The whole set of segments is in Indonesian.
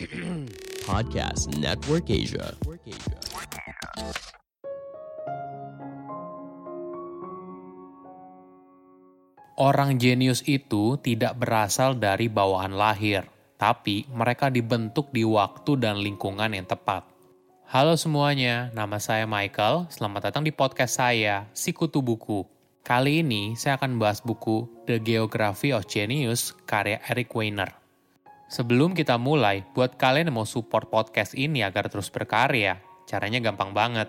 Podcast Network Asia. Orang jenius itu tidak berasal dari bawaan lahir, tapi mereka dibentuk di waktu dan lingkungan yang tepat. Halo semuanya, nama saya Michael. Selamat datang di podcast saya, Sikutu Buku. Kali ini saya akan bahas buku The Geography of Genius karya Eric Weiner. Sebelum kita mulai, buat kalian yang mau support podcast ini agar terus berkarya, caranya gampang banget.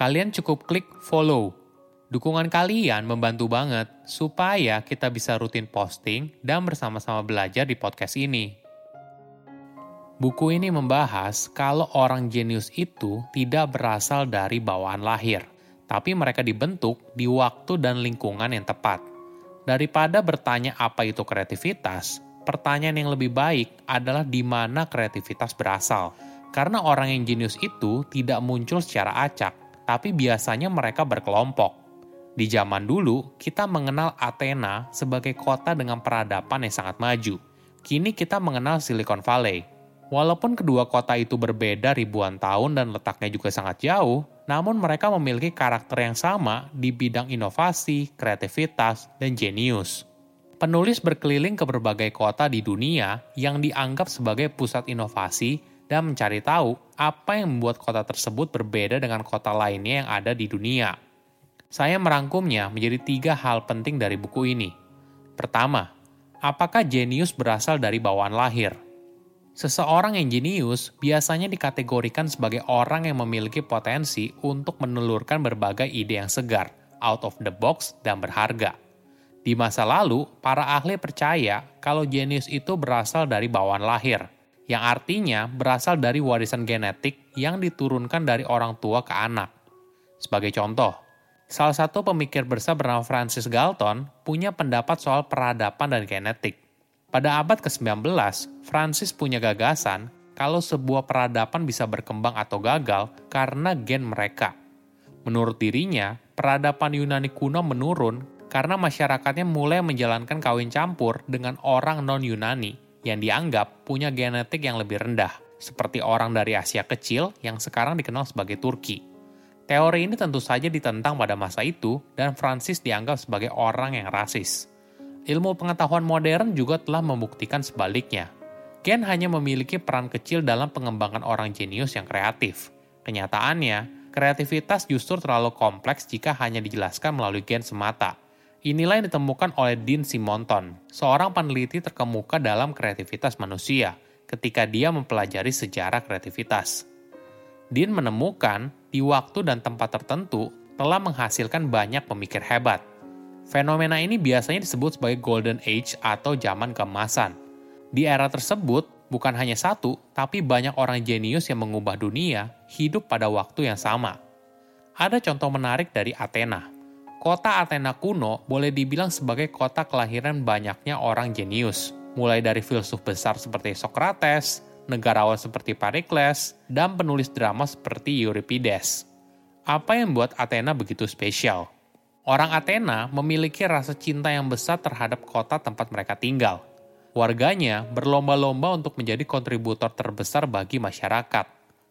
Kalian cukup klik follow Dukungan kalian membantu banget supaya kita bisa rutin posting dan bersama-sama belajar di podcast ini. Buku ini membahas kalau orang jenius itu tidak berasal dari bawaan lahir, tapi mereka dibentuk di waktu dan lingkungan yang tepat. Daripada bertanya apa itu kreativitas, pertanyaan yang lebih baik adalah di mana kreativitas berasal. Karena orang yang jenius itu tidak muncul secara acak, tapi biasanya mereka berkelompok di zaman dulu, kita mengenal Athena sebagai kota dengan peradaban yang sangat maju. Kini kita mengenal Silicon Valley. Walaupun kedua kota itu berbeda ribuan tahun dan letaknya juga sangat jauh, namun mereka memiliki karakter yang sama di bidang inovasi, kreativitas, dan jenius. Penulis berkeliling ke berbagai kota di dunia yang dianggap sebagai pusat inovasi dan mencari tahu apa yang membuat kota tersebut berbeda dengan kota lainnya yang ada di dunia. Saya merangkumnya menjadi tiga hal penting dari buku ini. Pertama, apakah jenius berasal dari bawaan lahir? Seseorang yang jenius biasanya dikategorikan sebagai orang yang memiliki potensi untuk menelurkan berbagai ide yang segar, out of the box, dan berharga. Di masa lalu, para ahli percaya kalau jenius itu berasal dari bawaan lahir, yang artinya berasal dari warisan genetik yang diturunkan dari orang tua ke anak. Sebagai contoh, Salah satu pemikir besar bernama Francis Galton punya pendapat soal peradaban dan genetik. Pada abad ke-19, Francis punya gagasan kalau sebuah peradaban bisa berkembang atau gagal karena gen mereka. Menurut dirinya, peradaban Yunani kuno menurun karena masyarakatnya mulai menjalankan kawin campur dengan orang non-Yunani yang dianggap punya genetik yang lebih rendah, seperti orang dari Asia Kecil yang sekarang dikenal sebagai Turki. Teori ini tentu saja ditentang pada masa itu dan Francis dianggap sebagai orang yang rasis. Ilmu pengetahuan modern juga telah membuktikan sebaliknya. Gen hanya memiliki peran kecil dalam pengembangan orang jenius yang kreatif. Kenyataannya, kreativitas justru terlalu kompleks jika hanya dijelaskan melalui gen semata. Inilah yang ditemukan oleh Dean Simonton, seorang peneliti terkemuka dalam kreativitas manusia, ketika dia mempelajari sejarah kreativitas. Dean menemukan di waktu dan tempat tertentu telah menghasilkan banyak pemikir hebat. Fenomena ini biasanya disebut sebagai Golden Age atau zaman keemasan. Di era tersebut, bukan hanya satu, tapi banyak orang jenius yang mengubah dunia hidup pada waktu yang sama. Ada contoh menarik dari Athena. Kota Athena kuno boleh dibilang sebagai kota kelahiran banyaknya orang jenius, mulai dari filsuf besar seperti Socrates, negarawan seperti Pericles, dan penulis drama seperti Euripides. Apa yang membuat Athena begitu spesial? Orang Athena memiliki rasa cinta yang besar terhadap kota tempat mereka tinggal. Warganya berlomba-lomba untuk menjadi kontributor terbesar bagi masyarakat.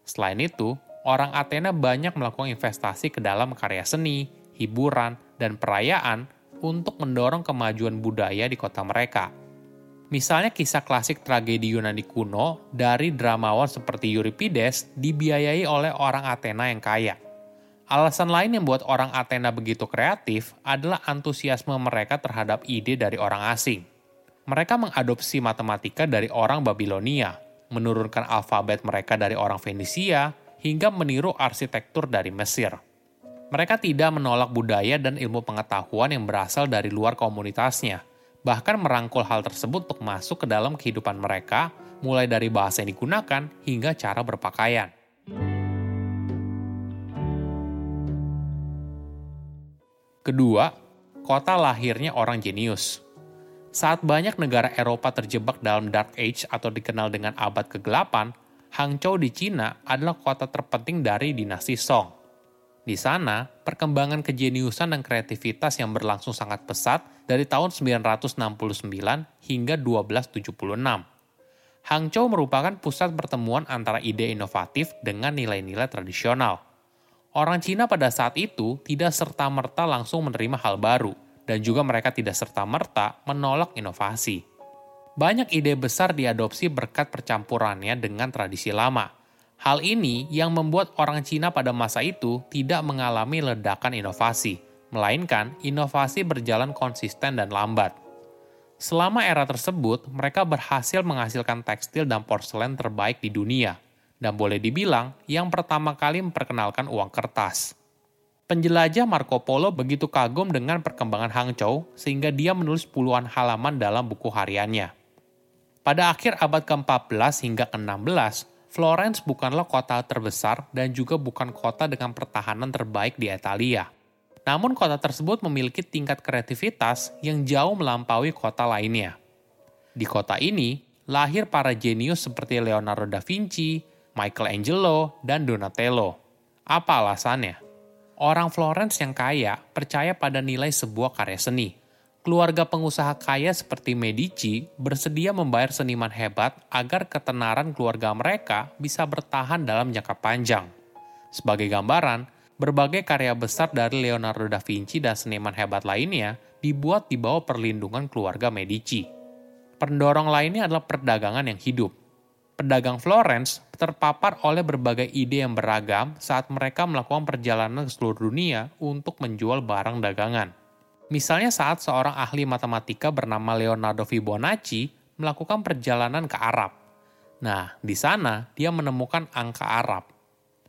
Selain itu, orang Athena banyak melakukan investasi ke dalam karya seni, hiburan, dan perayaan untuk mendorong kemajuan budaya di kota mereka. Misalnya kisah klasik tragedi Yunani kuno dari dramawan seperti Euripides dibiayai oleh orang Athena yang kaya. Alasan lain yang membuat orang Athena begitu kreatif adalah antusiasme mereka terhadap ide dari orang asing. Mereka mengadopsi matematika dari orang Babilonia, menurunkan alfabet mereka dari orang Fenisia, hingga meniru arsitektur dari Mesir. Mereka tidak menolak budaya dan ilmu pengetahuan yang berasal dari luar komunitasnya – bahkan merangkul hal tersebut untuk masuk ke dalam kehidupan mereka, mulai dari bahasa yang digunakan hingga cara berpakaian. Kedua, kota lahirnya orang jenius. Saat banyak negara Eropa terjebak dalam Dark Age atau dikenal dengan abad ke-8, Hangzhou di Cina adalah kota terpenting dari dinasti Song. Di sana, perkembangan kejeniusan dan kreativitas yang berlangsung sangat pesat dari tahun 969 hingga 1276. Hangzhou merupakan pusat pertemuan antara ide inovatif dengan nilai-nilai tradisional. Orang Cina pada saat itu tidak serta-merta langsung menerima hal baru, dan juga mereka tidak serta-merta menolak inovasi. Banyak ide besar diadopsi berkat percampurannya dengan tradisi lama. Hal ini yang membuat orang Cina pada masa itu tidak mengalami ledakan inovasi, melainkan inovasi berjalan konsisten dan lambat. Selama era tersebut, mereka berhasil menghasilkan tekstil dan porselen terbaik di dunia, dan boleh dibilang yang pertama kali memperkenalkan uang kertas. Penjelajah Marco Polo begitu kagum dengan perkembangan Hangzhou sehingga dia menulis puluhan halaman dalam buku hariannya. Pada akhir abad ke-14 hingga ke-16, Florence bukanlah kota terbesar dan juga bukan kota dengan pertahanan terbaik di Italia. Namun kota tersebut memiliki tingkat kreativitas yang jauh melampaui kota lainnya. Di kota ini, lahir para jenius seperti Leonardo da Vinci, Michelangelo, dan Donatello. Apa alasannya? Orang Florence yang kaya percaya pada nilai sebuah karya seni. Keluarga pengusaha kaya seperti Medici bersedia membayar seniman hebat agar ketenaran keluarga mereka bisa bertahan dalam jangka panjang. Sebagai gambaran, berbagai karya besar dari Leonardo da Vinci dan seniman hebat lainnya dibuat di bawah perlindungan keluarga Medici. Pendorong lainnya adalah perdagangan yang hidup pedagang Florence terpapar oleh berbagai ide yang beragam saat mereka melakukan perjalanan ke seluruh dunia untuk menjual barang dagangan. Misalnya saat seorang ahli matematika bernama Leonardo Fibonacci melakukan perjalanan ke Arab. Nah, di sana dia menemukan angka Arab.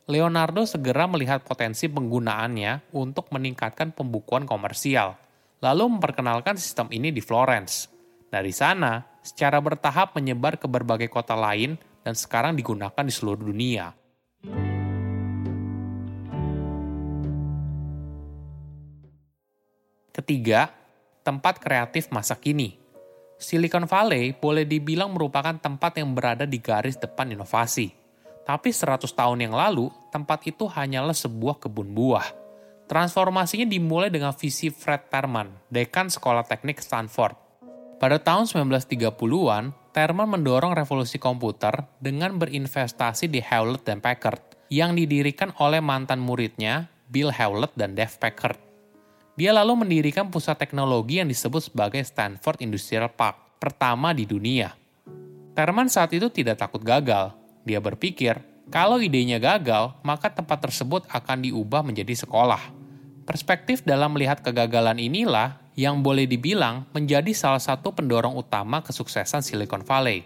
Leonardo segera melihat potensi penggunaannya untuk meningkatkan pembukuan komersial, lalu memperkenalkan sistem ini di Florence. Dari sana, secara bertahap menyebar ke berbagai kota lain dan sekarang digunakan di seluruh dunia. Ketiga, tempat kreatif masa kini. Silicon Valley boleh dibilang merupakan tempat yang berada di garis depan inovasi. Tapi 100 tahun yang lalu, tempat itu hanyalah sebuah kebun buah. Transformasinya dimulai dengan visi Fred Terman, dekan Sekolah Teknik Stanford, pada tahun 1930-an, Terman mendorong revolusi komputer dengan berinvestasi di Hewlett dan Packard yang didirikan oleh mantan muridnya Bill Hewlett dan Dave Packard. Dia lalu mendirikan pusat teknologi yang disebut sebagai Stanford Industrial Park, pertama di dunia. Terman saat itu tidak takut gagal. Dia berpikir, kalau idenya gagal, maka tempat tersebut akan diubah menjadi sekolah. Perspektif dalam melihat kegagalan inilah yang boleh dibilang menjadi salah satu pendorong utama kesuksesan Silicon Valley.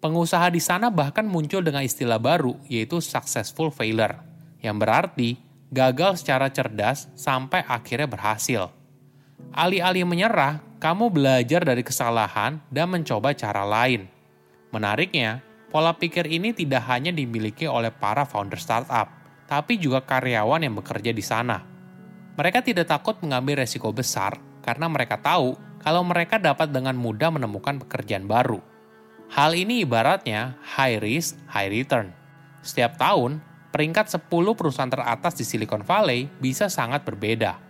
Pengusaha di sana bahkan muncul dengan istilah baru, yaitu successful failure, yang berarti gagal secara cerdas sampai akhirnya berhasil. Alih-alih menyerah, kamu belajar dari kesalahan dan mencoba cara lain. Menariknya, pola pikir ini tidak hanya dimiliki oleh para founder startup, tapi juga karyawan yang bekerja di sana. Mereka tidak takut mengambil resiko besar karena mereka tahu kalau mereka dapat dengan mudah menemukan pekerjaan baru. Hal ini ibaratnya high risk, high return. Setiap tahun, peringkat 10 perusahaan teratas di Silicon Valley bisa sangat berbeda.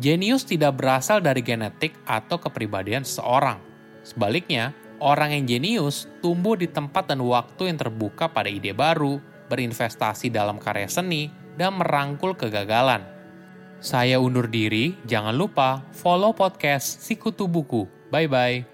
Genius tidak berasal dari genetik atau kepribadian seseorang. Sebaliknya, orang yang jenius tumbuh di tempat dan waktu yang terbuka pada ide baru, berinvestasi dalam karya seni, dan merangkul kegagalan. Saya undur diri, jangan lupa follow podcast Sikutu Buku. Bye-bye.